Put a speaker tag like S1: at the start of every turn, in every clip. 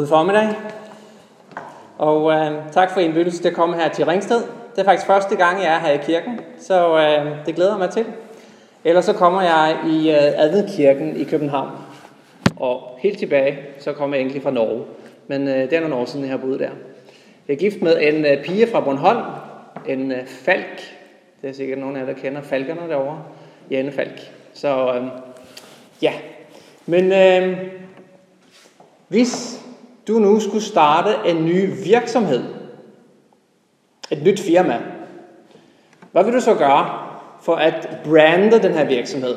S1: God formiddag. Og øh, tak for indbydelsen til at komme her til Ringsted. Det er faktisk første gang, jeg er her i kirken, så øh, det glæder jeg mig til. Ellers så kommer jeg i øh, Adventkirken i København. Og helt tilbage, så kommer jeg egentlig fra Norge. Men øh, det er nogle år siden, jeg har boet der. Jeg er gift med en øh, pige fra Bornholm, en øh, falk. Det er sikkert nogen af jer, der kender falkerne derovre. Jane Falk. Så øh, ja. Men øh, hvis du nu skulle starte en ny virksomhed, et nyt firma, hvad vil du så gøre for at brande den her virksomhed?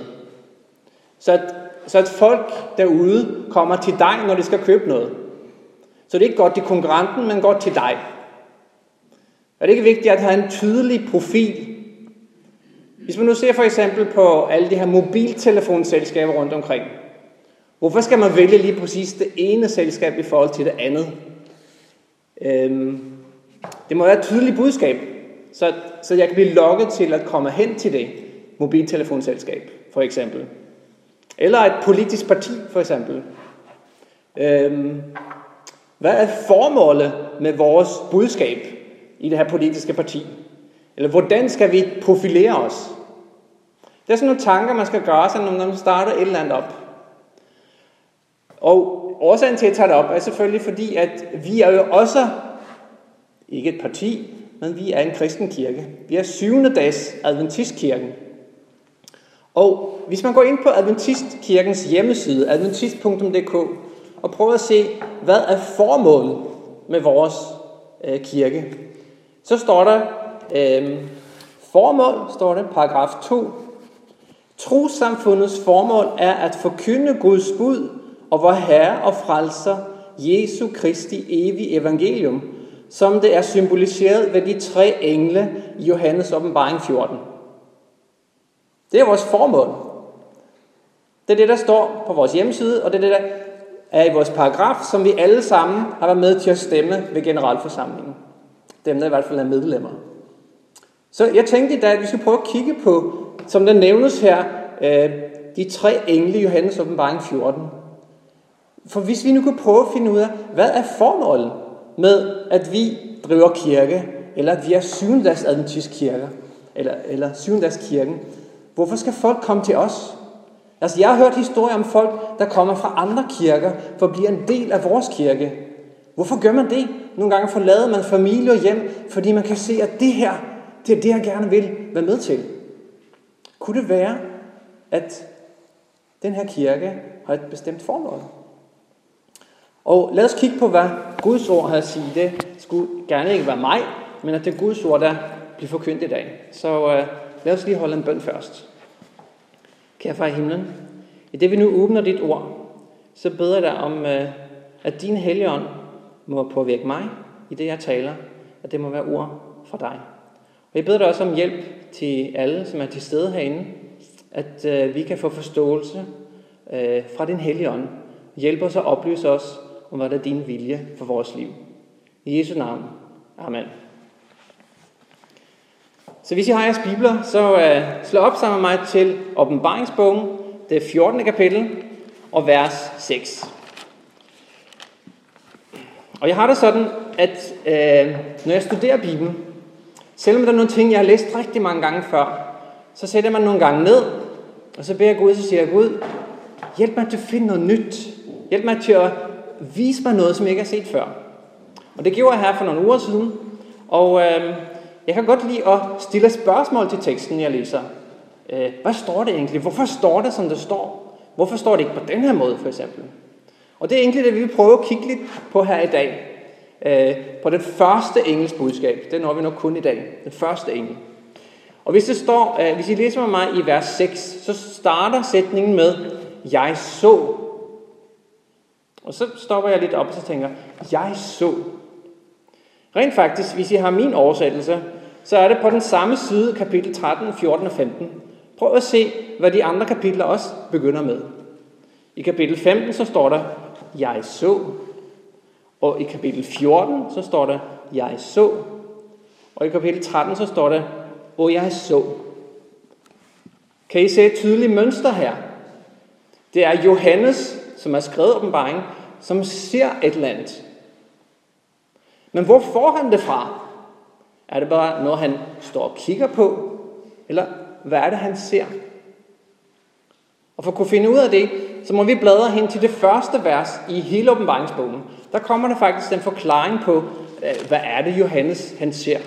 S1: Så at, så at folk derude kommer til dig, når de skal købe noget. Så det er ikke godt til konkurrenten, men godt til dig. Er det ikke vigtigt at have en tydelig profil? Hvis man nu ser for eksempel på alle de her mobiltelefonselskaber rundt omkring, Hvorfor skal man vælge lige præcis det ene selskab i forhold til det andet? Øhm, det må være et tydeligt budskab, så, så jeg kan blive lokket til at komme hen til det mobiltelefonselskab, for eksempel. Eller et politisk parti, for eksempel. Øhm, hvad er formålet med vores budskab i det her politiske parti? Eller hvordan skal vi profilere os? Det er sådan nogle tanker, man skal gøre sig, når man starter et eller andet op. Og årsagen til at tage det op er selvfølgelig fordi, at vi er jo også ikke et parti, men vi er en kristen kirke. Vi er syvende dags adventistkirken. Og hvis man går ind på Adventistkirkens hjemmeside, adventist.dk, og prøver at se, hvad er formålet med vores øh, kirke, så står der, øh, formål, står der, paragraf 2, Trosamfundets formål er at forkynde Guds bud og vor Herre og Frelser, Jesu Kristi evige evangelium, som det er symboliseret ved de tre engle i Johannes åbenbaring 14. Det er vores formål. Det er det, der står på vores hjemmeside, og det er det, der er i vores paragraf, som vi alle sammen har været med til at stemme ved generalforsamlingen. Dem, der i hvert fald er medlemmer. Så jeg tænkte i dag, at vi skal prøve at kigge på, som der nævnes her, øh, de tre engle i Johannes åbenbaring 14. For hvis vi nu kunne prøve at finde ud af, hvad er formålet med, at vi driver kirke, eller at vi er syvendags adventistkirker, eller, eller syvendags kirken, hvorfor skal folk komme til os? Altså, jeg har hørt historier om folk, der kommer fra andre kirker, for at blive en del af vores kirke. Hvorfor gør man det? Nogle gange forlader man familie og hjem, fordi man kan se, at det her, det er det, jeg gerne vil være med til. Kunne det være, at den her kirke har et bestemt formål? Og lad os kigge på, hvad Guds ord har at sige. Det skulle gerne ikke være mig, men at det er Guds ord, der bliver forkyndt i dag. Så uh, lad os lige holde en bøn først. Kære far i himlen, i det vi nu åbner dit ord, så beder jeg dig om, uh, at din helligånd må påvirke mig i det, jeg taler, at det må være ord fra dig. Og jeg beder dig også om hjælp til alle, som er til stede herinde, at uh, vi kan få forståelse uh, fra din helligånd. Hjælp os og oplyse os om, hvad der er din vilje for vores liv. I Jesu navn. Amen. Så hvis I har jeres bibler, så uh, slå op sammen med mig til åbenbaringsbogen, det 14. kapitel og vers 6. Og jeg har det sådan, at uh, når jeg studerer Bibelen, selvom der er nogle ting, jeg har læst rigtig mange gange før, så sætter man nogle gange ned, og så beder jeg Gud, så siger jeg, Gud, hjælp mig til at finde noget nyt. Hjælp mig til at vise mig noget, som jeg ikke har set før. Og det gjorde jeg her for nogle uger siden. Og øh, jeg kan godt lide at stille spørgsmål til teksten, jeg læser. Øh, hvad står det egentlig? Hvorfor står det, som det står? Hvorfor står det ikke på den her måde, for eksempel? Og det er egentlig det, vi vil prøve at kigge lidt på her i dag. Øh, på det første engelsk budskab. Det når vi nok kun i dag. Det første engel. Og hvis det står, øh, hvis I læser med mig i vers 6, så starter sætningen med, jeg så og så stopper jeg lidt op og så tænker, jeg så. Rent faktisk, hvis I har min oversættelse, så er det på den samme side, kapitel 13, 14 og 15. Prøv at se, hvad de andre kapitler også begynder med. I kapitel 15, så står der, jeg så. Og i kapitel 14, så står der, jeg så. Og i kapitel 13, så står der, og jeg så. Kan I se et tydeligt mønster her? Det er Johannes, som har skrevet åbenbaringen, som ser et eller andet. Men hvor får han det fra? Er det bare noget, han står og kigger på? Eller hvad er det, han ser? Og for at kunne finde ud af det, så må vi bladre hen til det første vers i hele åbenbaringsbogen. Der kommer der faktisk en forklaring på, øh, hvad er det, Johannes han ser.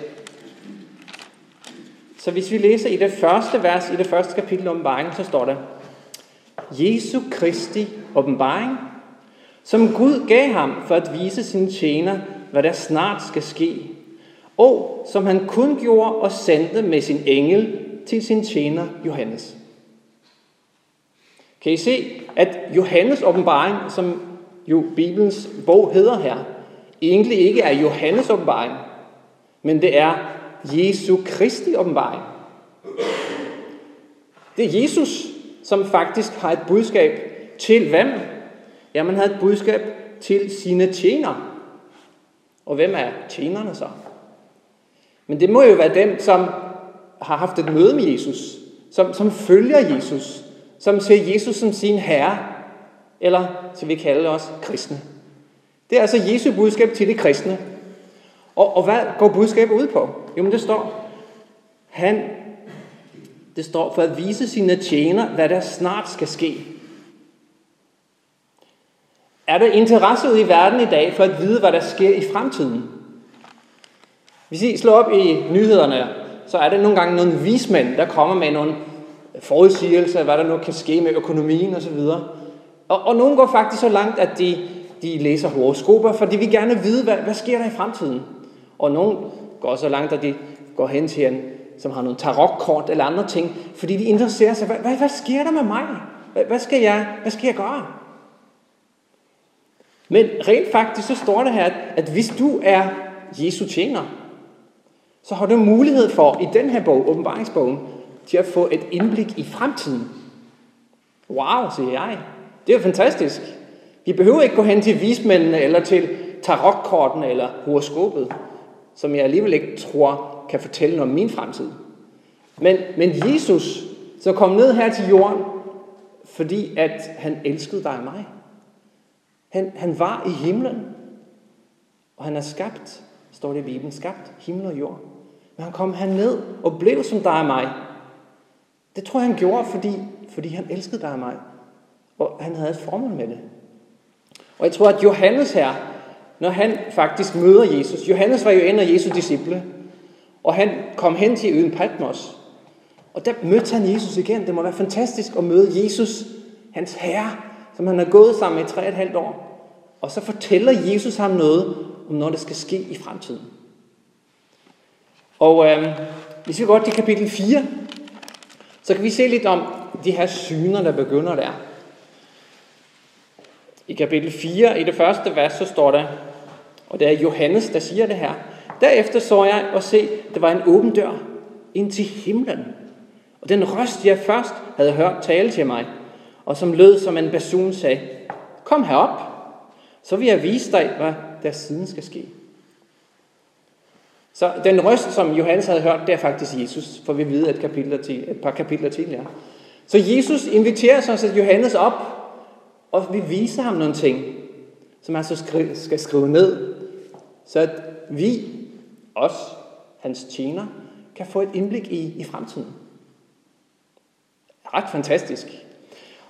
S1: Så hvis vi læser i det første vers, i det første kapitel åbenbaringen, så står der, Jesu Kristi åbenbaring, som Gud gav ham for at vise sin tjener, hvad der snart skal ske, og som han kun gjorde og sendte med sin engel til sin tjener Johannes. Kan I se, at Johannes åbenbaring, som jo Bibelens bog hedder her, egentlig ikke er Johannes åbenbaring, men det er Jesu Kristi åbenbaring. Det er Jesus, som faktisk har et budskab til hvem? Ja, man havde et budskab til sine tjener. Og hvem er tjenerne så? Men det må jo være dem, som har haft et møde med Jesus, som, som følger Jesus, som ser Jesus som sin herre, eller som vi kalder os kristne. Det er altså Jesu budskab til de kristne. Og, og hvad går budskabet ud på? Jo, men det står, han, det står for at vise sine tjener, hvad der snart skal ske. Er der interesse ude i verden i dag for at vide, hvad der sker i fremtiden? Hvis I slår op i nyhederne, så er der nogle gange nogle vismænd, der kommer med nogle forudsigelser, hvad der nu kan ske med økonomien osv. Og, og nogle går faktisk så langt, at de, de læser horoskoper, for de vil gerne vide, hvad, hvad sker der i fremtiden. Og nogle går så langt, at de går hen til en, som har nogle tarotkort eller andre ting, fordi de interesserer sig, hvad, hvad, hvad sker der med mig? Hvad, hvad, skal jeg, hvad skal jeg gøre? Men rent faktisk så står det her, at, hvis du er Jesu tjener, så har du mulighed for i den her bog, åbenbaringsbogen, til at få et indblik i fremtiden. Wow, siger jeg. Det er fantastisk. Vi behøver ikke gå hen til vismændene eller til tarotkortene eller horoskopet, som jeg alligevel ikke tror kan fortælle noget om min fremtid. Men, men Jesus, så kom ned her til jorden, fordi at han elskede dig og mig. Han, han var i himlen, og han er skabt, står det i Bibelen, skabt himmel og jord. Men han kom herned og blev som dig og mig. Det tror jeg, han gjorde, fordi, fordi han elskede dig og mig. Og han havde et formål med det. Og jeg tror, at Johannes her, når han faktisk møder Jesus, Johannes var jo en af Jesu disciple, og han kom hen til øen Patmos, og der mødte han Jesus igen. Det må være fantastisk at møde Jesus, hans herre, som han har gået sammen med i tre og et halvt år. Og så fortæller Jesus ham noget om noget, der skal ske i fremtiden. Og øh, hvis vi går til kapitel 4, så kan vi se lidt om de her syner, der begynder der. I kapitel 4, i det første vers, så står der, og det er Johannes, der siger det her. Derefter så jeg og se, der var en åben dør ind til himlen. Og den røst, jeg først havde hørt tale til mig, og som lød som en basun sagde, kom herop, så vil jeg vise dig, hvad der siden skal ske. Så den røst, som Johannes havde hørt, det er faktisk Jesus, for vi ved et, kapitel til, et par kapitler tidligere. Så Jesus inviterer så Johannes op, og vi viser ham nogle ting, som han så skri- skal skrive ned, så at vi, os, hans tjener, kan få et indblik i, i fremtiden. Ret fantastisk.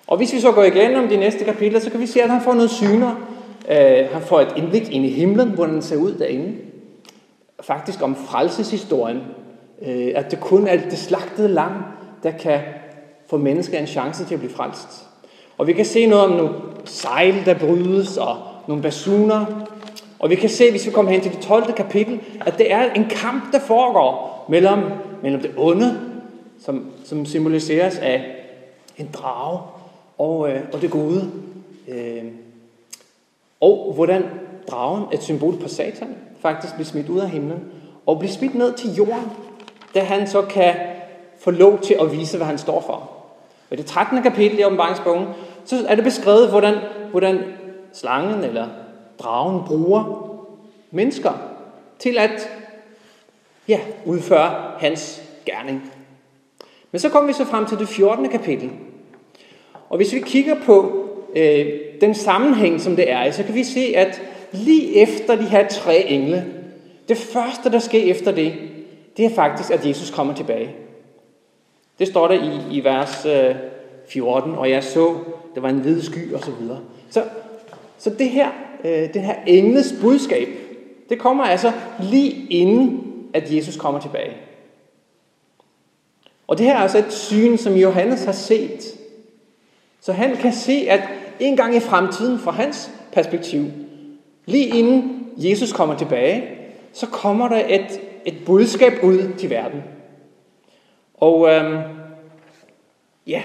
S1: Og hvis vi så går igennem de næste kapitler, så kan vi se, at han får noget syner. Øh, han får et indblik ind i himlen, hvordan den ser ud derinde faktisk om frelseshistorien, øh, at det kun er det slagtede lam, der kan få mennesker en chance til at blive frelst. Og vi kan se noget om nogle sejl, der brydes, og nogle basuner. Og vi kan se, hvis vi kommer hen til det 12. kapitel, at det er en kamp, der foregår mellem, mellem det onde, som, som symboliseres af en drage, og, øh, og det gode. Øh, og hvordan dragen, et symbol på satan, faktisk bliver smidt ud af himlen og bliver smidt ned til jorden, da han så kan få lov til at vise, hvad han står for. Og i det 13. kapitel i åbenbaringsbogen, så er det beskrevet, hvordan, hvordan slangen eller dragen bruger mennesker til at ja, udføre hans gerning. Men så kommer vi så frem til det 14. kapitel. Og hvis vi kigger på øh, den sammenhæng, som det er i, så kan vi se, at lige efter de her tre engle, det første, der sker efter det, det er faktisk, at Jesus kommer tilbage. Det står der i, i vers øh, 14, og jeg så, der var en hvid sky og så videre. Så, så det her, øh, det her engles budskab, det kommer altså lige inden, at Jesus kommer tilbage. Og det her er altså et syn, som Johannes har set. Så han kan se, at en gang i fremtiden, fra hans perspektiv, lige inden Jesus kommer tilbage, så kommer der et, et budskab ud til verden. Og øhm, ja,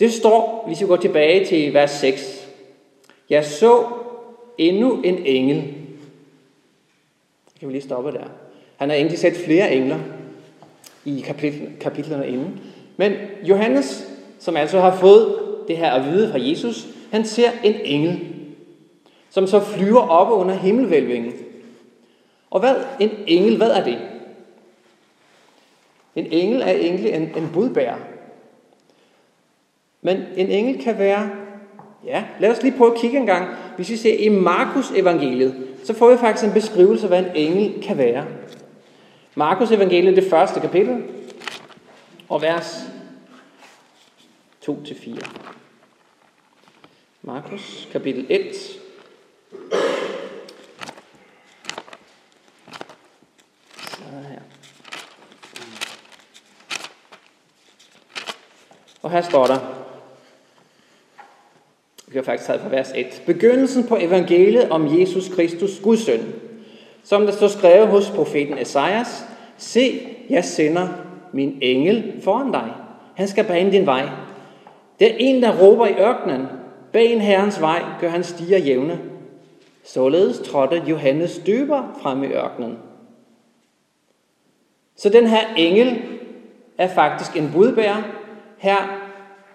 S1: det står, hvis vi går tilbage til vers 6. Jeg så endnu en engel. Kan vi lige stoppe der? Han har egentlig set flere engler i kapitlerne inden. Men Johannes, som altså har fået det her at vide fra Jesus, han ser en engel, som så flyver op under himmelvælvingen. Og hvad en engel, hvad er det? En engel er egentlig en, en budbærer. Men en engel kan være, ja, lad os lige prøve at kigge en gang. Hvis vi ser i Markus evangeliet, så får vi faktisk en beskrivelse af, hvad en engel kan være. Markus evangeliet, det første kapitel, og vers 2-4. Markus kapitel 1. Så her. Og her står der, vi har faktisk taget fra vers 1. Begyndelsen på evangeliet om Jesus Kristus, Guds søn, som der står skrevet hos profeten Esajas, Se, jeg sender min engel foran dig. Han skal bane din vej. Det er en, der råber i ørkenen. Bag en herrens vej gør han stiger jævne. Således trådte Johannes døber frem i ørkenen. Så den her engel er faktisk en budbærer, her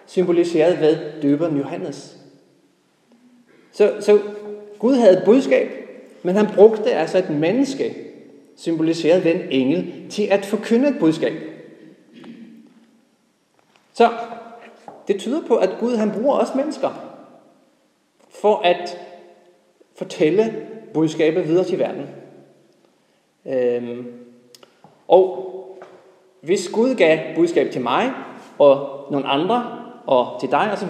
S1: symboliseret ved døberen Johannes. Så, så Gud havde et budskab, men han brugte altså et menneske, symboliseret ved en engel, til at forkynde et budskab. Så det tyder på, at Gud han bruger også mennesker for at fortælle budskabet videre til verden. Øhm, og hvis Gud gav budskab til mig og nogle andre og til dig osv.,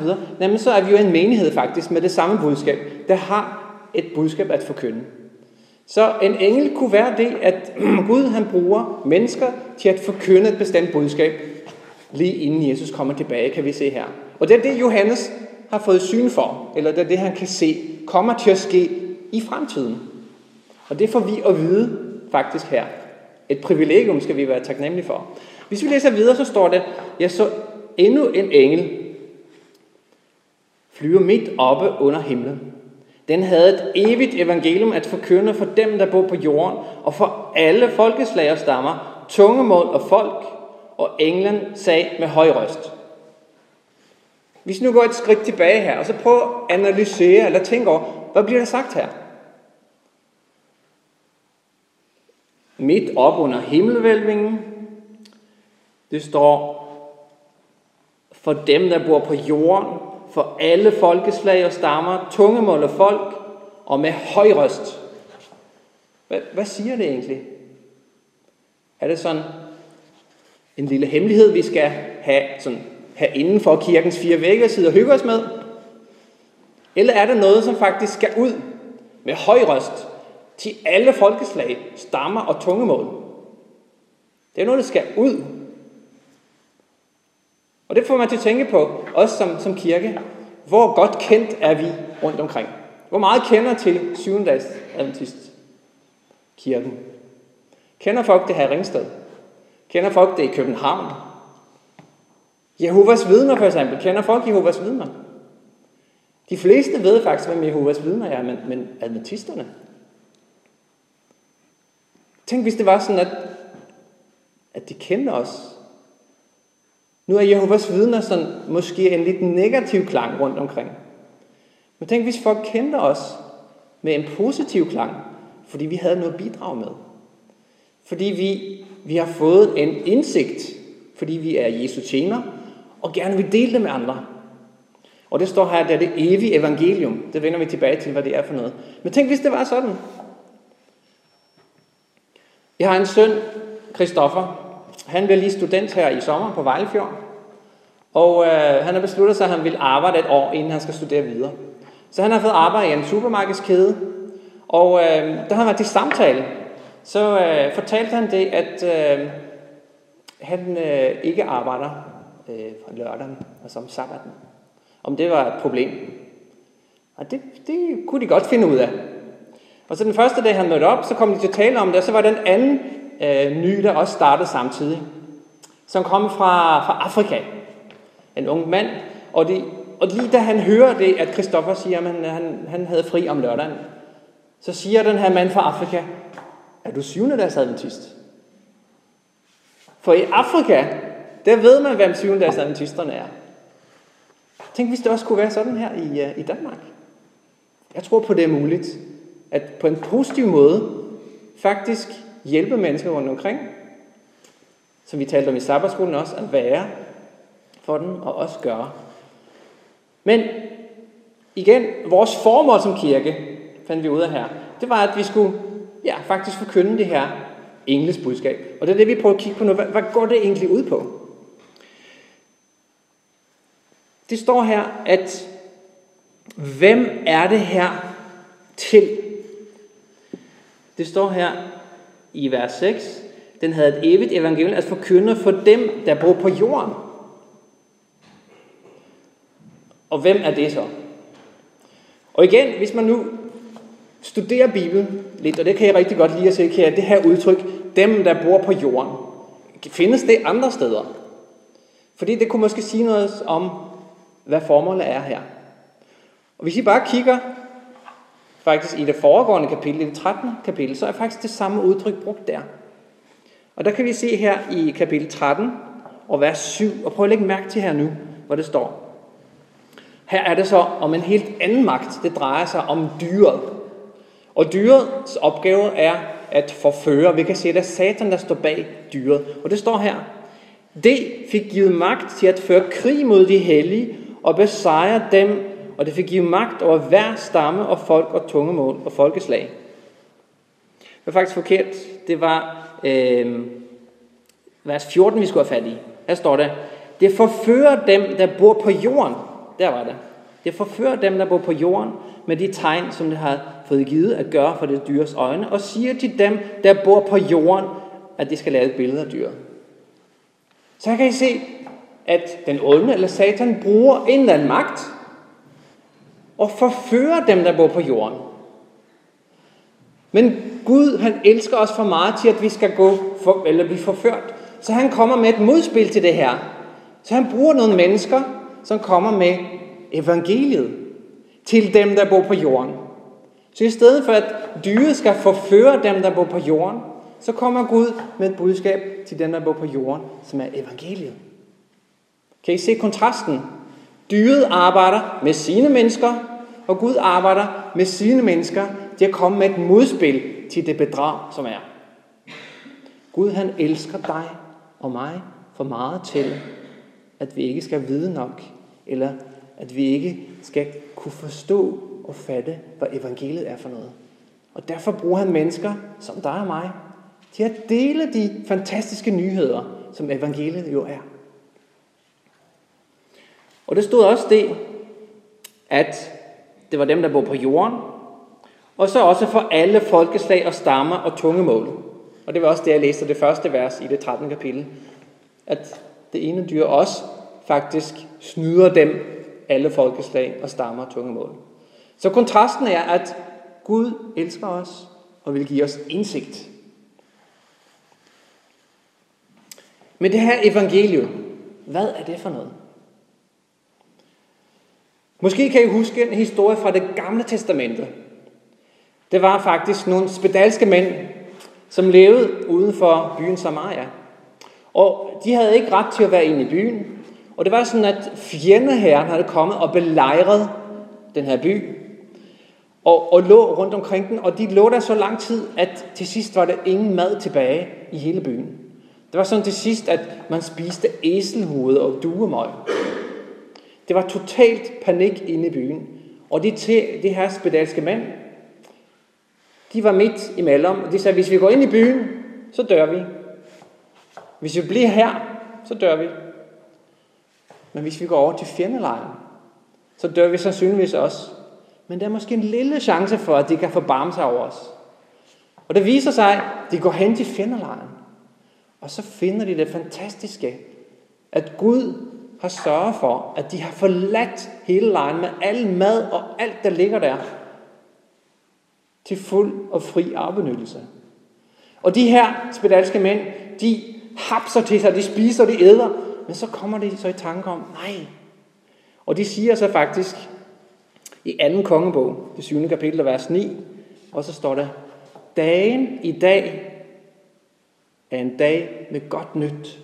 S1: så, så er vi jo en menighed faktisk med det samme budskab, der har et budskab at forkynde. Så en engel kunne være det, at Gud han bruger mennesker til at forkynde et bestemt budskab, lige inden Jesus kommer tilbage, kan vi se her. Og det er det, Johannes har fået syn for, eller det er det, han kan se, kommer til at ske i fremtiden. Og det får vi at vide faktisk her. Et privilegium skal vi være taknemmelige for. Hvis vi læser videre, så står det, jeg så endnu en engel flyve midt oppe under himlen. Den havde et evigt evangelium at forkynde for dem, der bor på jorden, og for alle folkeslag og stammer, tungemål og folk, og englen sagde med høj røst. Hvis nu går et skridt tilbage her, og så prøv at analysere eller tænke over, hvad bliver der sagt her? Midt op under himmelvælvingen, det står, for dem, der bor på jorden, for alle folkeslag og stammer, tungemål og folk, og med høj røst. Hvad, hvad siger det egentlig? Er det sådan en lille hemmelighed, vi skal have, sådan, have inden for kirkens fire vægge og sidde og hygge os med? Eller er der noget, som faktisk skal ud med høj røst til alle folkeslag, stammer og tungemål? Det er noget, der skal ud og det får man til at tænke på, også som, som kirke. Hvor godt kendt er vi rundt omkring? Hvor meget kender til syvendags adventist kirken? Kender folk det her i Ringsted? Kender folk det i København? Jehovas vidner for eksempel. Kender folk Jehovas vidner? De fleste ved faktisk, hvem Jehovas vidner er, men, men adventisterne? Tænk, hvis det var sådan, at, at de kendte os, nu er Jehovas vidner sådan måske en lidt negativ klang rundt omkring. Men tænk, hvis folk kendte os med en positiv klang, fordi vi havde noget bidrag med. Fordi vi, vi har fået en indsigt, fordi vi er Jesu tjener, og gerne vil dele det med andre. Og det står her, det er det evige evangelium. Det vender vi tilbage til, hvad det er for noget. Men tænk, hvis det var sådan. Jeg har en søn, Christoffer. Han bliver lige student her i sommer på Vejlefjord. Og øh, han har besluttet sig, at han vil arbejde et år, inden han skal studere videre. Så han har fået arbejde i en supermarkedskæde. Og øh, da han været til samtale, så øh, fortalte han det, at øh, han øh, ikke arbejder øh, fra lørdagen, og om sabbaten. Om det var et problem. Og det, det kunne de godt finde ud af. Og så den første dag, han mødte op, så kom de til at tale om det, og så var den anden øh, ny, der også startede samtidig, som kom fra, fra Afrika. En ung mand, og, de, og lige da han hører det, at Christoffer siger, at han, han, han havde fri om lørdagen, så siger den her mand fra Afrika, er du syvende dags adventist? For i Afrika, der ved man, hvem syvende dags adventisterne er. Tænk, hvis det også kunne være sådan her i, uh, i Danmark. Jeg tror på, det er muligt. At på en positiv måde faktisk hjælpe mennesker rundt omkring, som vi talte om i sabbatskolen også, at være for dem og også gøre. Men igen, vores formål som kirke, fandt vi ud af her, det var, at vi skulle ja, faktisk forkynde det her engles budskab. Og det er det, vi prøver at kigge på nu. Hvad, hvad går det egentlig ud på? Det står her, at hvem er det her til? Det står her i vers 6. Den havde et evigt evangelium at forkynde for dem, der bor på jorden. Og hvem er det så? Og igen, hvis man nu Studere Bibelen lidt, og det kan jeg rigtig godt lide at se, kan det her udtryk, dem der bor på jorden, findes det andre steder? Fordi det kunne måske sige noget om, hvad formålet er her. Og hvis I bare kigger faktisk i det foregående kapitel, i det 13. kapitel, så er faktisk det samme udtryk brugt der. Og der kan vi se her i kapitel 13 og vers 7, og prøv at lægge mærke til her nu, hvor det står. Her er det så om en helt anden magt. Det drejer sig om dyret. Og dyrets opgave er at forføre. Vi kan se, at det er Satan, der står bag dyret. Og det står her. Det fik givet magt til at føre krig mod de hellige og besejre dem, og det fik givet magt over hver stamme og folk og tungemål og folkeslag. Det var faktisk forkert. Det var øh, vers 14, vi skulle have fat i. Her står det, det forfører dem, der bor på jorden. Der var det. Det forfører dem, der bor på jorden, med de tegn, som det har fået givet at gøre for det dyrs øjne, og siger til dem, der bor på jorden, at de skal lave et billede af dyret. Så kan I se, at den onde eller satan bruger en eller anden magt og forfører dem, der bor på jorden. Men Gud, han elsker os for meget til, at vi skal gå for, eller blive forført. Så han kommer med et modspil til det her. Så han bruger nogle mennesker, som kommer med evangeliet til dem, der bor på jorden. Så i stedet for, at dyret skal forføre dem, der bor på jorden, så kommer Gud med et budskab til dem, der bor på jorden, som er evangeliet. Kan I se kontrasten? Dyret arbejder med sine mennesker, og Gud arbejder med sine mennesker til at komme med et modspil til det bedrag, som er. Gud han elsker dig og mig for meget til, at vi ikke skal vide nok, eller at vi ikke skal kunne forstå og fatte, hvad evangeliet er for noget. Og derfor bruger han mennesker, som dig og mig, til at dele de fantastiske nyheder, som evangeliet jo er. Og det stod også det, at det var dem, der bor på jorden, og så også for alle folkeslag og stammer og tungemål. Og det var også det, jeg læste det første vers i det 13. kapitel. At det ene dyr også faktisk snyder dem, alle folkeslag og stammer og tungemål. Så kontrasten er, at Gud elsker os og vil give os indsigt. Men det her evangelium, hvad er det for noget? Måske kan I huske en historie fra det gamle testamente. Det var faktisk nogle spedalske mænd, som levede uden for byen Samaria. Og de havde ikke ret til at være inde i byen. Og det var sådan, at fjendeherren havde kommet og belejret den her by. Og, og lå rundt omkring den, og de lå der så lang tid, at til sidst var der ingen mad tilbage i hele byen. Det var sådan til sidst, at man spiste æselhoved og duemøg. Det var totalt panik inde i byen. Og de, de her spedalske mænd, de var midt imellem. De sagde, hvis vi går ind i byen, så dør vi. Hvis vi bliver her, så dør vi. Men hvis vi går over til fjendelejren, så dør vi sandsynligvis også. Men der er måske en lille chance for, at de kan forbarme sig over os. Og det viser sig, at de går hen til fjendelejren. Og så finder de det fantastiske, at Gud har sørget for, at de har forladt hele lejren med al mad og alt, der ligger der, til fuld og fri afbenyttelse. Og de her spedalske mænd, de hapser til sig, de spiser, de æder, men så kommer de så i tanke om, nej. Og de siger så faktisk i anden kongebog, det 7. kapitel, vers 9, og så står der, dagen i dag er en dag med godt nyt,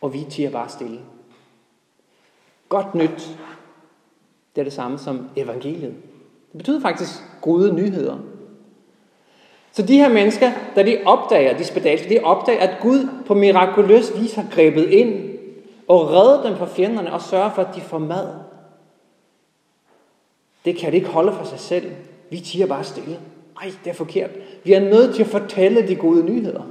S1: og vi tiger bare stille. Godt nyt, det er det samme som evangeliet. Det betyder faktisk gode nyheder. Så de her mennesker, da de opdager, de spedalske, de opdager, at Gud på mirakuløs vis har grebet ind og reddet dem fra fjenderne og sørger for, at de får mad. Det kan det ikke holde for sig selv. Vi tiger bare stille. Ej, det er forkert. Vi er nødt til at fortælle de gode nyheder.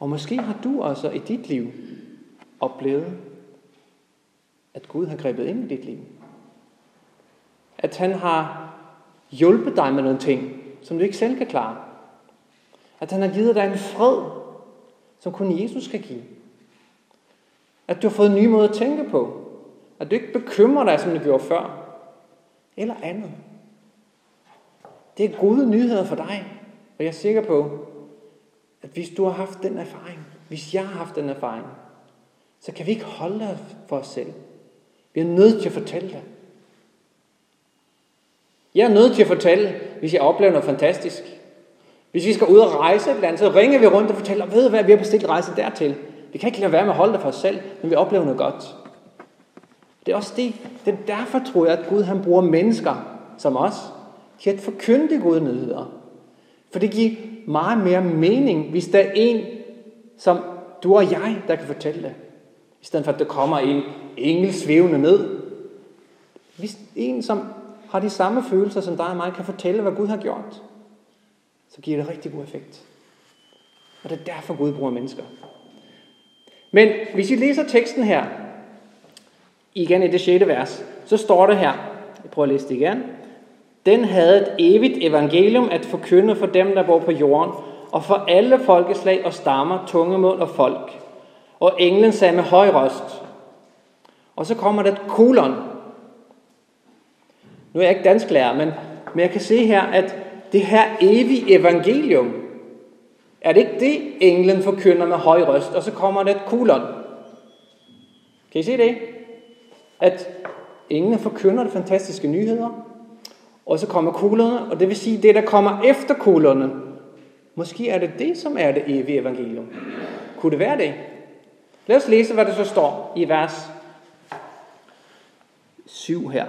S1: Og måske har du også i dit liv oplevet, at Gud har grebet ind i dit liv. At han har hjulpet dig med nogle ting, som du ikke selv kan klare. At han har givet dig en fred, som kun Jesus kan give. At du har fået en ny måde at tænke på. At du ikke bekymrer dig, som du gjorde før. Eller andet. Det er gode nyheder for dig. Og jeg er sikker på, at hvis du har haft den erfaring, hvis jeg har haft den erfaring, så kan vi ikke holde det for os selv. Vi er nødt til at fortælle det. Jeg er nødt til at fortælle, hvis jeg oplever noget fantastisk. Hvis vi skal ud og rejse et land, så ringer vi rundt og fortæller, ved du hvad, vi har bestilt rejse dertil. Vi kan ikke lade være med at holde det for os selv, når vi oplever noget godt. Det er også det. Det er derfor, tror jeg, at Gud han bruger mennesker som os til at forkynde de gode nyheder. For det giver meget mere mening, hvis der er en, som du og jeg, der kan fortælle det. I stedet for, at der kommer en engel svævende ned. Hvis en, som har de samme følelser som dig og mig, kan fortælle, hvad Gud har gjort, så giver det rigtig god effekt. Og det er derfor, Gud bruger mennesker. Men hvis I læser teksten her, igen i det 6. vers, så står det her, jeg prøver at læse det igen. Den havde et evigt evangelium at forkynde for dem, der bor på jorden, og for alle folkeslag og stammer, tungemål og folk. Og englen sagde med høj røst. Og så kommer der et kolon. Nu er jeg ikke dansklærer, men, men jeg kan se her, at det her evige evangelium, er det ikke det, englen forkynder med høj røst, og så kommer der et kolon. Kan I se det? At englene forkynder de fantastiske nyheder, og så kommer kuglerne, og det vil sige, det der kommer efter kuglerne, måske er det det, som er det evige evangelium. Kunne det være det? Lad os læse, hvad der så står i vers 7 her.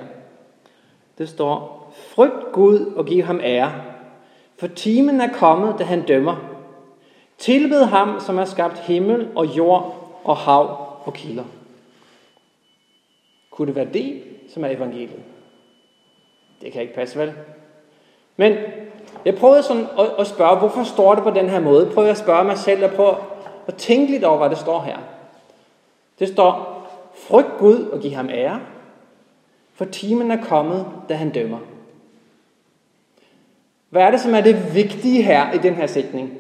S1: Det står, frygt Gud og giv ham ære, for timen er kommet, da han dømmer. Tilbed ham, som har skabt himmel og jord og hav og kilder. Kunne det være det, som er evangeliet? Det kan ikke passe, vel? Men jeg prøvede sådan at, at spørge, hvorfor står det på den her måde? Prøv at spørge mig selv og prøve at tænke lidt over, hvad det står her. Det står, frygt Gud og giv ham ære, for timen er kommet, da han dømmer. Hvad er det, som er det vigtige her i den her sætning?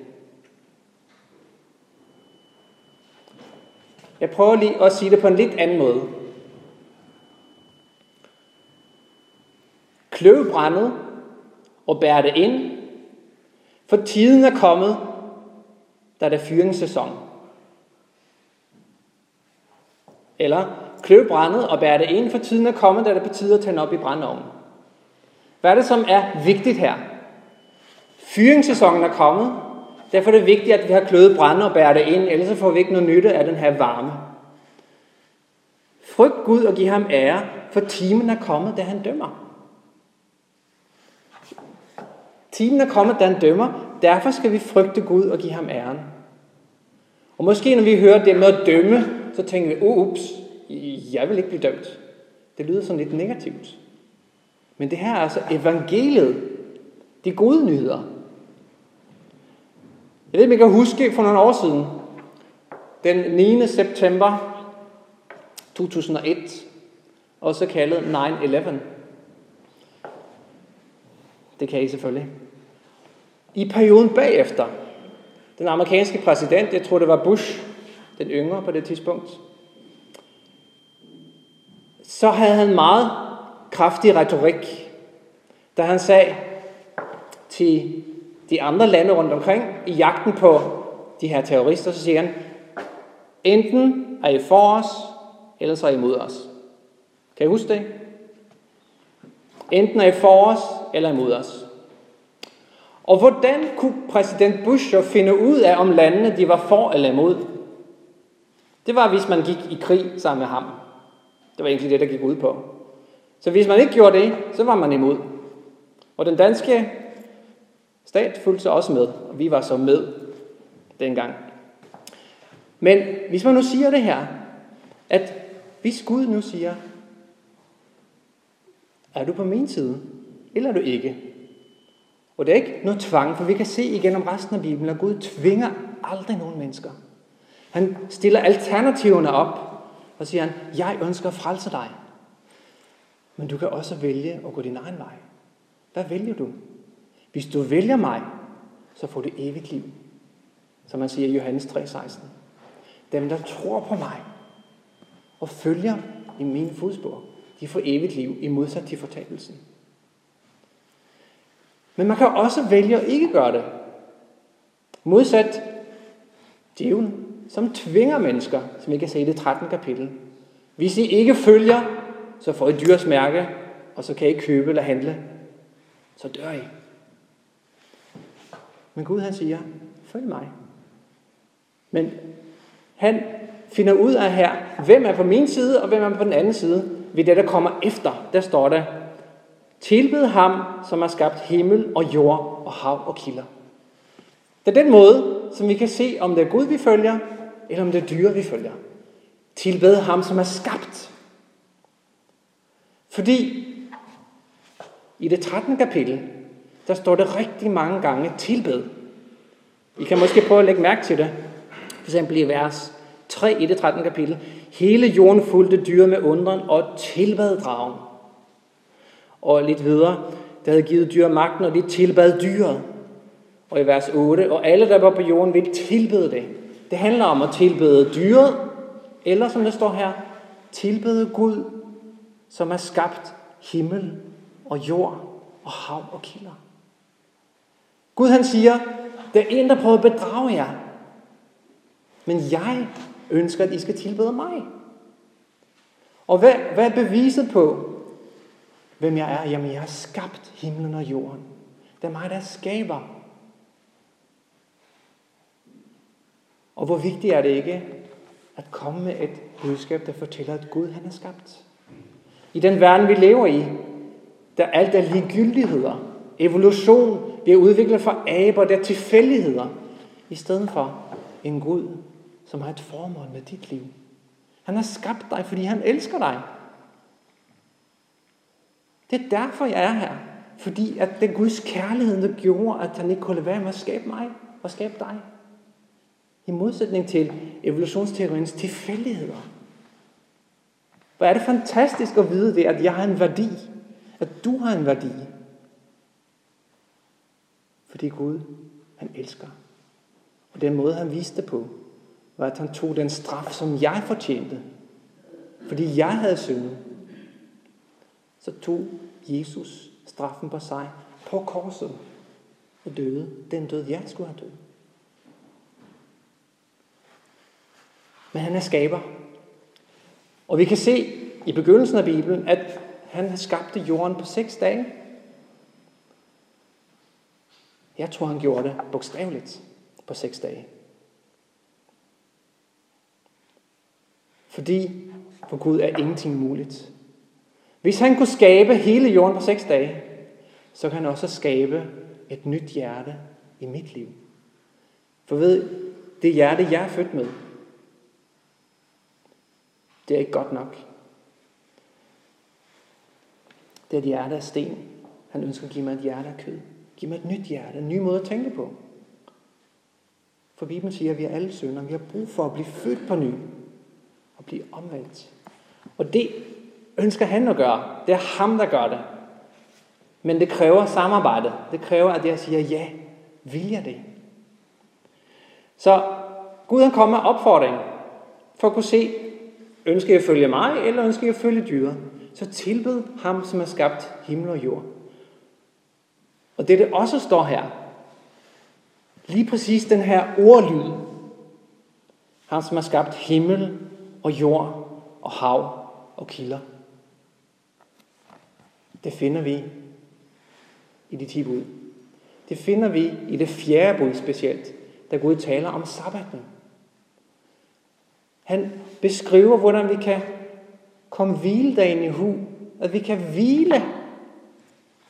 S1: Jeg prøver lige at sige det på en lidt anden måde. Kløv brændet og bære det ind, for tiden er kommet, da det er fyringssæson. Eller kløv brændet og bær det ind, for tiden er kommet, da det betyder at tænde op i brændeovnen. Hvad er det, som er vigtigt her? Fyringssæsonen er kommet, derfor er det vigtigt, at vi har kløvet brænde og bærer det ind, ellers får vi ikke noget nytte af den her varme. Frygt Gud og giv ham ære, for timen er kommet, da han dømmer. Timen er kommet, da han dømmer. Derfor skal vi frygte Gud og give ham æren. Og måske når vi hører det med at dømme, så tænker vi, oh, ups, jeg vil ikke blive dømt. Det lyder sådan lidt negativt. Men det her er altså evangeliet, de gode nyheder. Jeg ved, om jeg kan huske for nogle år siden, den 9. september 2001, også kaldet 9-11. Det kan I selvfølgelig. I perioden bagefter, den amerikanske præsident, jeg tror det var Bush, den yngre på det tidspunkt, så havde han meget kraftig retorik, da han sagde til de andre lande rundt omkring, i jagten på de her terrorister, så siger han, enten er I for os, eller så er I imod os. Kan I huske det? Enten er I for os, eller imod os. Og hvordan kunne præsident Bush så finde ud af, om landene de var for eller imod? Det var, hvis man gik i krig sammen med ham. Det var egentlig det, der gik ud på. Så hvis man ikke gjorde det, så var man imod. Og den danske stat fulgte sig også med, og vi var så med dengang. Men hvis man nu siger det her, at hvis Gud nu siger, er du på min side, eller er du ikke? Og det er ikke noget tvang, for vi kan se igennem resten af Bibelen, at Gud tvinger aldrig nogen mennesker. Han stiller alternativerne op, og siger han, jeg ønsker at frelse dig. Men du kan også vælge at gå din egen vej. Hvad vælger du? Hvis du vælger mig, så får du evigt liv. Som man siger i Johannes 3:16. Dem, der tror på mig og følger i mine fodspor, de får evigt liv i modsat til fortabelsen. Men man kan også vælge at ikke gøre det. Modsat djævlen, som tvinger mennesker, som ikke kan se i det 13. kapitel. Hvis I ikke følger, så får I dyrs mærke, og så kan I ikke købe eller handle. Så dør I. Men Gud han siger, følg mig. Men han finder ud af her, hvem er på min side, og hvem er på den anden side. Ved det, der kommer efter, der står der, tilbed ham, som har skabt himmel og jord og hav og kilder. Det er den måde, som vi kan se, om det er Gud, vi følger, eller om det er dyre, vi følger. Tilbed ham, som er skabt. Fordi i det 13. kapitel, der står det rigtig mange gange tilbed. I kan måske prøve at lægge mærke til det. For eksempel i vers 3 i det 13. kapitel. Hele jorden fulgte dyret med undren og tilbad dragen. Og lidt videre, der havde givet dyr magten, og de tilbad dyret. Og i vers 8, og alle, der var på jorden, ville tilbede det. Det handler om at tilbede dyret, eller som det står her, tilbede Gud, som har skabt himmel og jord og hav og kilder. Gud han siger, der er en, der prøver at bedrage jer. Men jeg ønsker, at I skal tilbede mig. Og hvad, hvad er beviset på, hvem jeg er? Jamen, jeg har skabt himlen og jorden. Det er mig, der skaber. Og hvor vigtigt er det ikke at komme med et budskab, der fortæller, at Gud han er skabt. I den verden, vi lever i, der alt er ligegyldigheder, evolution, vi udviklet fra aber, der er tilfældigheder, i stedet for en Gud, som har et formål med dit liv. Han har skabt dig, fordi han elsker dig. Det er derfor, jeg er her. Fordi at det Guds kærlighed, der gjorde, at han ikke kunne lade være med at skabe mig og skabe dig. I modsætning til evolutionsteoriens tilfældigheder. Hvor er det fantastisk at vide det, at jeg har en værdi. At du har en værdi. Fordi Gud, han elsker. Og den måde, han viste det på, var, at han tog den straf, som jeg fortjente. Fordi jeg havde syndet. Så tog Jesus straffen på sig på korset og døde den død, jeg skulle have død. Men han er skaber. Og vi kan se i begyndelsen af Bibelen, at han skabte jorden på seks dage. Jeg tror, han gjorde det bogstaveligt på seks dage. Fordi for Gud er ingenting muligt. Hvis han kunne skabe hele jorden på seks dage, så kan han også skabe et nyt hjerte i mit liv. For ved, det hjerte, jeg er født med, Det er ikke godt nok. Det er et hjerte af sten. Han ønsker at give mig et hjerte af kød. Giv mig et nyt hjerte, en ny måde at tænke på. For Bibelen siger, at vi er alle sønder. Vi har brug for at blive født på ny og blive omvendt. Og det ønsker han at gøre. Det er ham, der gør det. Men det kræver samarbejde. Det kræver, at jeg siger, ja, vil jeg det? Så Gud han kommer med opfordring for at kunne se, ønsker jeg at følge mig, eller ønsker jeg at følge dyret? Så tilbed ham, som har skabt himmel og jord. Og det, det også står her, lige præcis den her ordlyd, ham som har skabt himmel og jord og hav og kilder. Det finder vi i de ti bud. Det finder vi i det fjerde bud specielt, da Gud taler om sabbaten. Han beskriver, hvordan vi kan komme hviledagen i hu, at vi kan hvile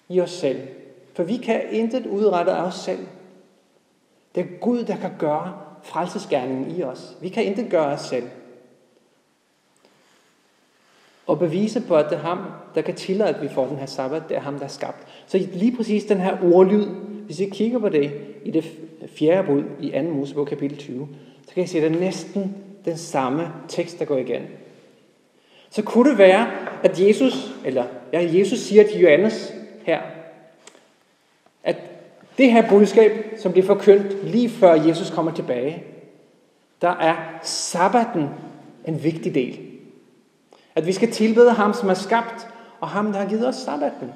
S1: i os selv. For vi kan intet udrette af os selv. Det er Gud, der kan gøre frelsesgærningen i os. Vi kan intet gøre os selv. Og bevise på, at det er ham, der kan tillade, at vi får den her sabbat, det er ham, der er skabt. Så lige præcis den her ordlyd, hvis vi kigger på det i det fjerde bud i 2. Mosebog kapitel 20, så kan I se, at det er næsten den samme tekst, der går igen. Så kunne det være, at Jesus, eller ja, Jesus siger til Johannes her, at det her budskab, som bliver forkyndt lige før Jesus kommer tilbage, der er sabbaten en vigtig del. At vi skal tilbede ham, som er skabt, og ham, der har givet os sabbaten.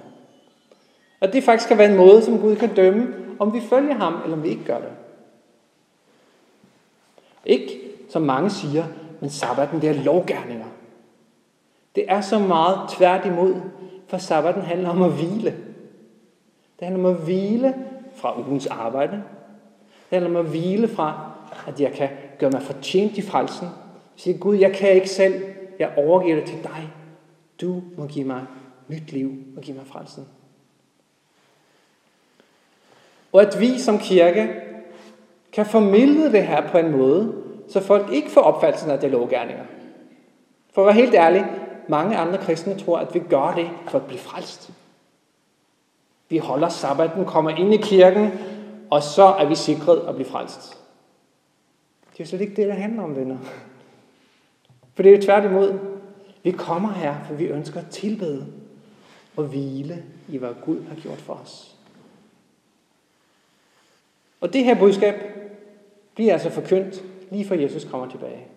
S1: At det faktisk skal være en måde, som Gud kan dømme, om vi følger ham, eller om vi ikke gør det. Ikke, som mange siger, men sabbaten det er lovgærninger. Det er så meget tværtimod, for sabbaten handler om at hvile. Det handler om at hvile fra ugens arbejde. Det handler om at hvile fra, at jeg kan gøre mig fortjent i frelsen. Sige, Gud, jeg kan ikke selv. Jeg overgiver det til dig. Du må give mig nyt liv og give mig frelsen. Og at vi som kirke kan formidle det her på en måde, så folk ikke får opfattelsen af det lovgærninger. For at være helt ærlig, mange andre kristne tror, at vi gør det for at blive frelst. Vi holder sabbaten, kommer ind i kirken, og så er vi sikret at blive frelst. Det er slet ikke det, der handler om, venner. For det er jo tværtimod. Vi kommer her, for vi ønsker at tilbede og hvile i, hvad Gud har gjort for os. Og det her budskab bliver altså forkyndt lige før Jesus kommer tilbage.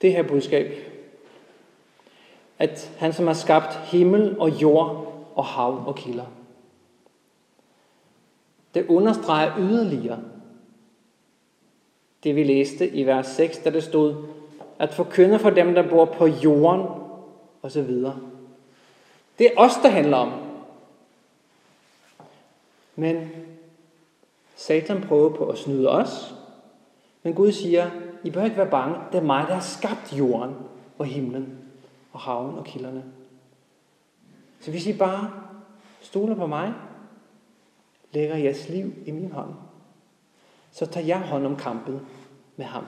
S1: Det her budskab, at han som har skabt himmel og jord og hav og kilder, det understreger yderligere det, vi læste i vers 6, da det stod, at forkynde for dem, der bor på jorden, og så videre. Det er os, der handler om. Men Satan prøver på at snyde os. Men Gud siger, I behøver ikke være bange. Det er mig, der har skabt jorden og himlen og havnen og kilderne. Så hvis I bare stoler på mig, lægger jeres liv i min hånd, så tager jeg hånd om kampen med ham.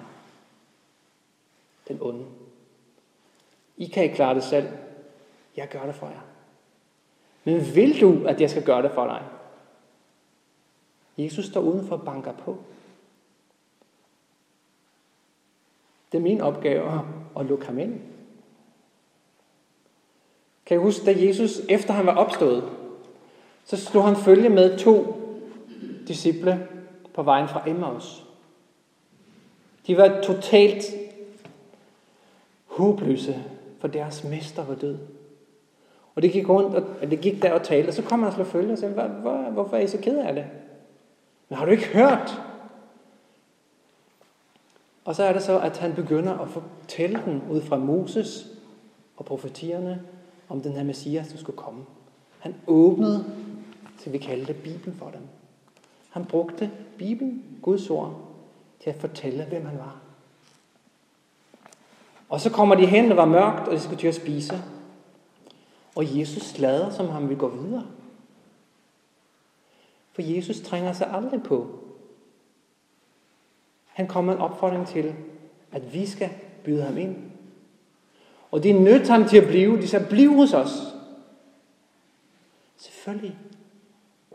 S1: Den onde. I kan ikke klare det selv. Jeg gør det for jer. Men vil du, at jeg skal gøre det for dig? Jesus står udenfor og banker på. Det er min opgave at lukke ham ind. Kan I huske, da Jesus, efter han var opstået, så slog han følge med to disciple på vejen fra Emmaus. De var totalt håbløse, for deres mester var død. Og det gik rundt, og det gik der og talte, og så kom han og slog følge og sagde, hvor, hvor, hvorfor er I så ked af det? Men har du ikke hørt? Og så er det så, at han begynder at fortælle den ud fra Moses og profetierne om den her Messias, der skulle komme. Han åbnede, til vi kalde det Bibelen for dem. Han brugte Bibelen, Guds ord, til at fortælle, hvem han var. Og så kommer de hen, det var mørkt, og de skulle til at spise. Og Jesus lader, som han vil gå videre. For Jesus trænger sig aldrig på. Han kommer en opfordring til, at vi skal byde ham ind. Og det er nødt ham til at blive. De sagde, bliv hos os. Selvfølgelig.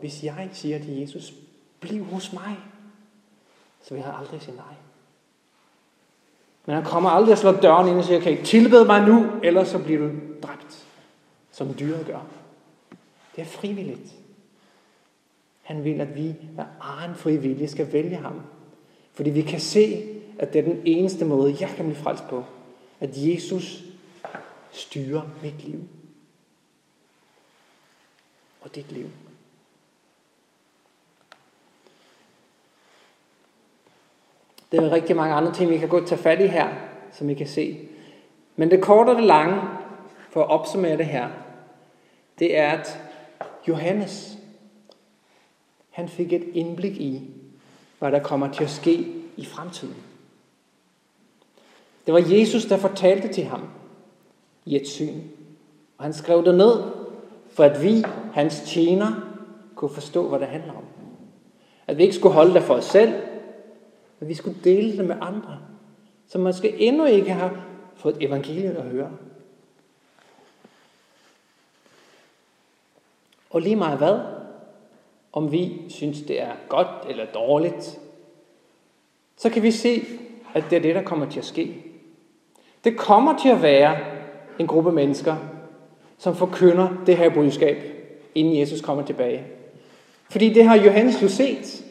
S1: Hvis jeg siger til Jesus, bliv hos mig, så vil han aldrig sige nej. Men han kommer aldrig at slå døren ind og siger, okay, tilbed mig nu, ellers så bliver du dræbt, som dyret gør. Det er frivilligt. Han vil, at vi af egen frivillige skal vælge ham. Fordi vi kan se, at det er den eneste måde, jeg kan blive frelst på. At Jesus styrer mit liv. Og dit liv. Der er rigtig mange andre ting, vi kan gå og tage fat i her, som I kan se. Men det korte og det lange, for at opsummere det her, det er, at Johannes, han fik et indblik i, hvad der kommer til at ske i fremtiden. Det var Jesus, der fortalte til ham i et syn. Og han skrev det ned, for at vi, hans tjener, kunne forstå, hvad det handler om. At vi ikke skulle holde det for os selv, men vi skulle dele det med andre, som måske endnu ikke har fået evangeliet at høre. Og lige meget hvad, om vi synes, det er godt eller dårligt, så kan vi se, at det er det, der kommer til at ske. Det kommer til at være en gruppe mennesker, som forkynder det her budskab, inden Jesus kommer tilbage. Fordi det har Johannes jo set.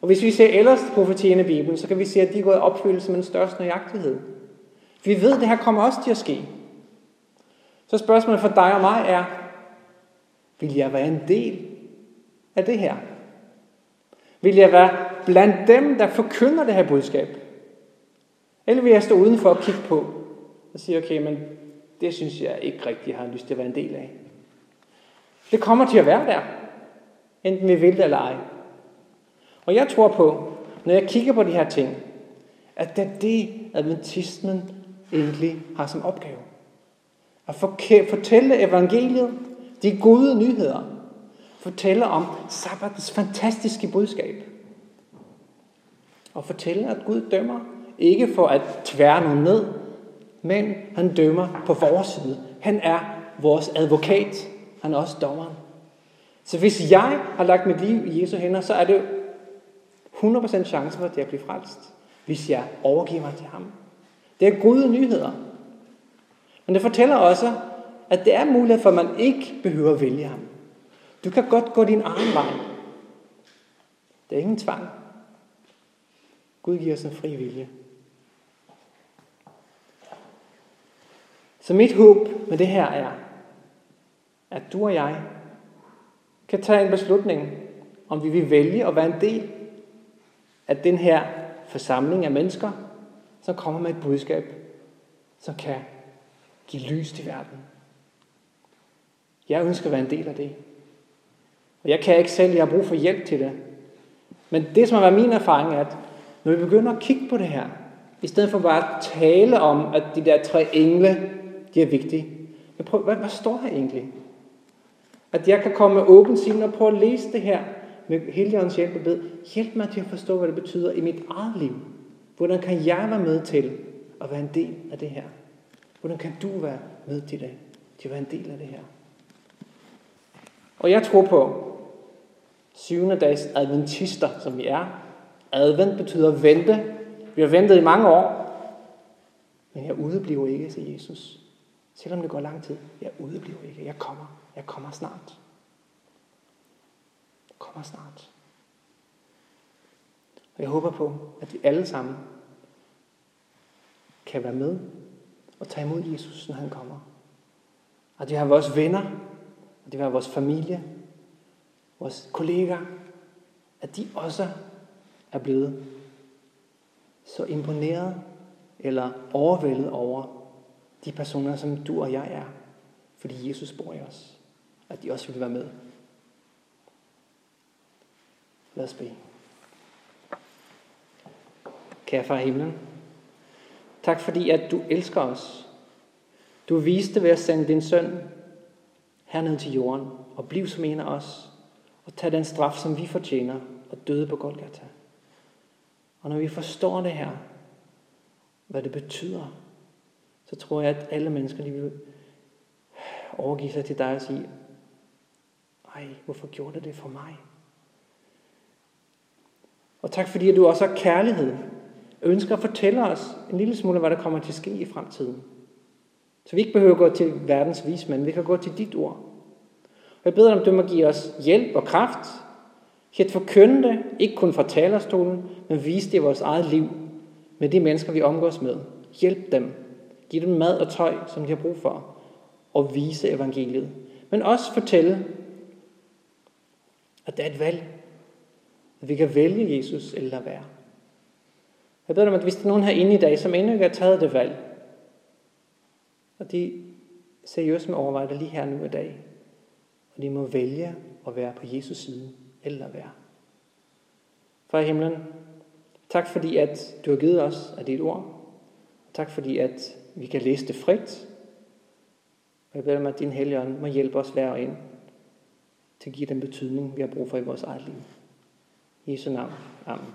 S1: Og hvis vi ser ellers profetierne i Bibelen, så kan vi se, at de er gået opfyldelse med den største nøjagtighed. Vi ved, at det her kommer også til at ske. Så spørgsmålet for dig og mig er, vil jeg være en del af det her? Vil jeg være blandt dem, der forkynder det her budskab? Eller vil jeg stå udenfor og kigge på og sige, okay, men det synes jeg ikke rigtig, jeg har lyst til at være en del af. Det kommer til at være der, enten vi vil det eller ej. Og jeg tror på, når jeg kigger på de her ting, at det er det, adventismen egentlig har som opgave. At fortælle evangeliet, de gode nyheder. Fortælle om sabbatens fantastiske budskab. Og fortælle, at Gud dømmer ikke for at tvære nogen ned, men han dømmer på vores side. Han er vores advokat. Han er også dommeren. Så hvis jeg har lagt mit liv i Jesu hænder, så er det 100% chance for, at jeg bliver frelst, hvis jeg overgiver mig til ham. Det er gode nyheder. Men det fortæller også, at det er muligt, for man ikke behøver at vælge ham. Du kan godt gå din egen vej. Det er ingen tvang. Gud giver os en fri vilje. Så mit håb med det her er, at du og jeg kan tage en beslutning, om vi vil vælge at være en del af den her forsamling af mennesker, som kommer med et budskab, som kan give lys til verden. Jeg ønsker at være en del af det. Og jeg kan ikke selv, jeg har brug for hjælp til det. Men det, som har været min erfaring, er, at når vi begynder at kigge på det her, i stedet for bare at tale om, at de der tre engle, de er vigtige. Men prøv, hvad, hvad står her egentlig? At jeg kan komme med åben sind og prøve at læse det her med Helligåndens hjælp og bed. Hjælp mig til at forstå, hvad det betyder i mit eget liv. Hvordan kan jeg være med til at være en del af det her? Hvordan kan du være med til det? Til at være en del af det her? Og jeg tror på syvende dags adventister, som vi er. Advent betyder vente. Vi har ventet i mange år. Men jeg udebliver ikke, til Jesus. Selvom det går lang tid. Jeg udebliver ikke. Jeg kommer. Jeg kommer snart. Jeg kommer snart. Og jeg håber på, at vi alle sammen kan være med og tage imod Jesus, når han kommer. At vi har vores venner, at vi har vores familie, vores kollegaer, at de også er blevet så imponeret eller overvældet over de personer, som du og jeg er, fordi Jesus bor i os, at de også vil være med. Lad os bede. Kære far i himlen, tak fordi, at du elsker os. Du viste ved at sende din søn herned til jorden og bliv som en af os og tage den straf, som vi fortjener, og døde på Golgata. Og når vi forstår det her, hvad det betyder, så tror jeg, at alle mennesker de vil overgive sig til dig og sige, ej, hvorfor gjorde det det for mig? Og tak fordi, at du også har kærlighed ønsker at fortælle os en lille smule, hvad der kommer til at ske i fremtiden. Så vi ikke behøver at gå til verdens vismænd, vi kan gå til dit ord. Og jeg beder dig, om du må give os hjælp og kraft til at forkynde det, ikke kun fra talerstolen, men vise det i vores eget liv med de mennesker, vi omgås med. Hjælp dem. Giv dem mad og tøj, som de har brug for. Og vise evangeliet. Men også fortælle, at det er et valg. At vi kan vælge Jesus eller lade være. Jeg beder dig om, at hvis der er nogen herinde i dag, som endnu ikke har taget det valg, og de seriøst med overvejer det lige her nu i dag, og de må vælge at være på Jesus side, eller være. Far i himlen, tak fordi, at du har givet os af dit ord. Tak fordi, at vi kan læse det frit. Og jeg beder om, at din helgen må hjælpe os hver ind til at give den betydning, vi har brug for i vores eget liv. I Jesu navn. Amen.